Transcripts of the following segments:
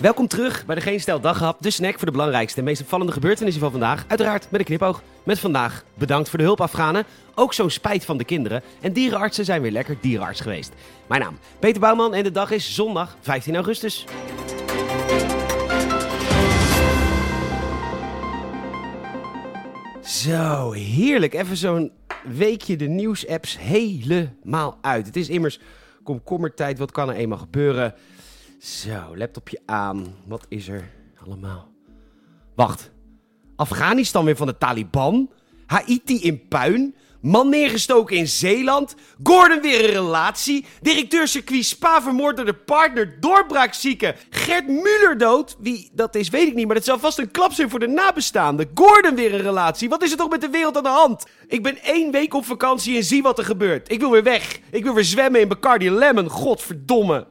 Welkom terug bij de Geen Stel Daghap, de snack voor de belangrijkste en meest opvallende gebeurtenissen van vandaag. Uiteraard met een knipoog. Met vandaag bedankt voor de hulp Afghanen. Ook zo'n spijt van de kinderen. En dierenartsen zijn weer lekker dierenarts geweest. Mijn naam Peter Bouwman en de dag is zondag 15 augustus. Zo, heerlijk. Even zo'n weekje de nieuwsapps helemaal uit. Het is immers komkommertijd. Wat kan er eenmaal gebeuren? Zo, laptopje aan. Wat is er allemaal? Wacht. Afghanistan weer van de Taliban? Haiti in puin? Man neergestoken in Zeeland? Gordon weer een relatie? Directeur circuit Spa vermoord door de partner? Doorbraakzieke? Gert Muller dood? Wie dat is, weet ik niet, maar dat zou vast een klap zijn voor de nabestaanden. Gordon weer een relatie? Wat is er toch met de wereld aan de hand? Ik ben één week op vakantie en zie wat er gebeurt. Ik wil weer weg. Ik wil weer zwemmen in Bacardi Lemon. Godverdomme.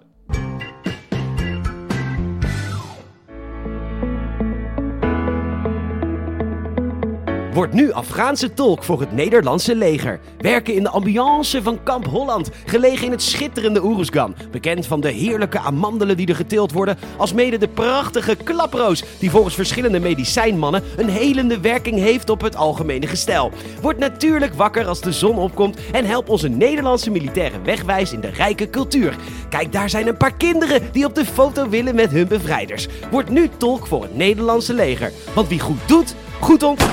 Wordt nu Afghaanse tolk voor het Nederlandse leger. Werken in de ambiance van Kamp Holland. Gelegen in het schitterende Oeruzgan. Bekend van de heerlijke amandelen die er geteeld worden. Als mede de prachtige klaproos. Die volgens verschillende medicijnmannen een helende werking heeft op het algemene gestel. Wordt natuurlijk wakker als de zon opkomt. En help onze Nederlandse militairen wegwijs in de rijke cultuur. Kijk, daar zijn een paar kinderen die op de foto willen met hun bevrijders. Wordt nu tolk voor het Nederlandse leger. Want wie goed doet, goed ont...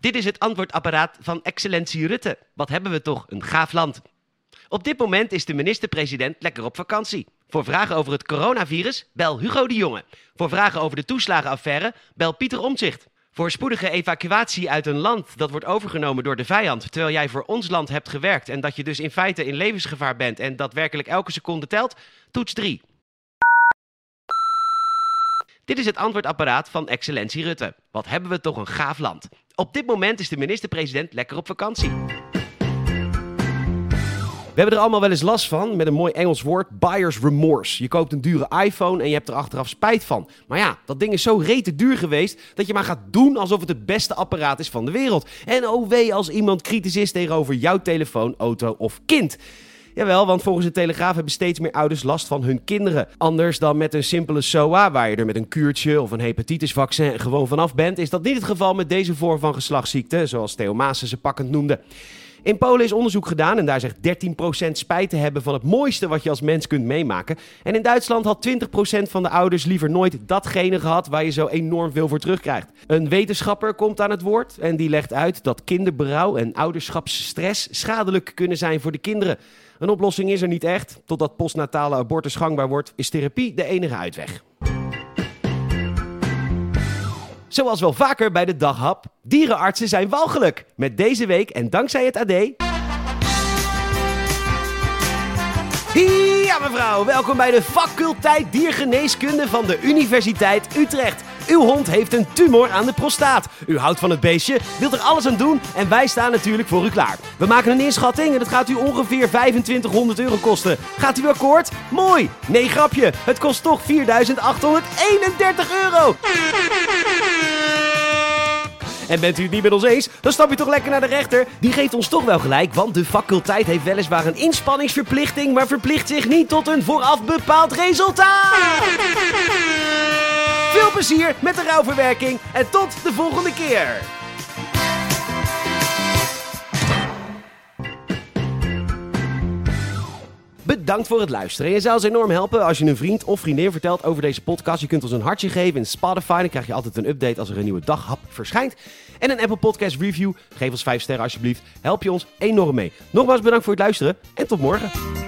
Dit is het antwoordapparaat van excellentie Rutte. Wat hebben we toch een gaaf land. Op dit moment is de minister-president lekker op vakantie. Voor vragen over het coronavirus, bel Hugo de Jonge. Voor vragen over de toeslagenaffaire, bel Pieter Omtzigt. Voor spoedige evacuatie uit een land dat wordt overgenomen door de vijand, terwijl jij voor ons land hebt gewerkt en dat je dus in feite in levensgevaar bent en dat werkelijk elke seconde telt, toets 3. Dit is het antwoordapparaat van excellentie Rutte. Wat hebben we toch een gaaf land. Op dit moment is de minister-president lekker op vakantie. We hebben er allemaal wel eens last van, met een mooi Engels woord, buyer's remorse. Je koopt een dure iPhone en je hebt er achteraf spijt van. Maar ja, dat ding is zo rete duur geweest dat je maar gaat doen alsof het het beste apparaat is van de wereld. En oh als iemand kritisch is tegenover jouw telefoon, auto of kind. Jawel, want volgens de Telegraaf hebben steeds meer ouders last van hun kinderen. Anders dan met een simpele SOA, waar je er met een kuurtje of een hepatitisvaccin gewoon vanaf bent, is dat niet het geval met deze vorm van geslachtsziekte, zoals Theo Maassen ze pakkend noemde. In Polen is onderzoek gedaan en daar zegt 13% spijt te hebben van het mooiste wat je als mens kunt meemaken. En in Duitsland had 20% van de ouders liever nooit datgene gehad waar je zo enorm veel voor terugkrijgt. Een wetenschapper komt aan het woord en die legt uit dat kinderberouw en ouderschapsstress schadelijk kunnen zijn voor de kinderen. Een oplossing is er niet echt. Totdat postnatale abortus gangbaar wordt, is therapie de enige uitweg. Zoals wel vaker bij de daghap, dierenartsen zijn walgelijk. Met deze week en dankzij het AD... Ja mevrouw, welkom bij de faculteit diergeneeskunde van de Universiteit Utrecht. Uw hond heeft een tumor aan de prostaat. U houdt van het beestje, wilt er alles aan doen en wij staan natuurlijk voor u klaar. We maken een inschatting en het gaat u ongeveer 2500 euro kosten. Gaat u akkoord? Mooi! Nee, grapje. Het kost toch 4831 euro. En bent u het niet met ons eens? Dan stap je toch lekker naar de rechter. Die geeft ons toch wel gelijk, want de faculteit heeft weliswaar een inspanningsverplichting, maar verplicht zich niet tot een vooraf bepaald resultaat. Veel plezier met de rouwverwerking en tot de volgende keer. Bedankt voor het luisteren. Je zou ons enorm helpen als je een vriend of vriendin vertelt over deze podcast. Je kunt ons een hartje geven in Spotify. Dan krijg je altijd een update als er een nieuwe daghap verschijnt. En een Apple Podcast review. Geef ons 5 sterren alsjeblieft. Help je ons enorm mee. Nogmaals bedankt voor het luisteren en tot morgen.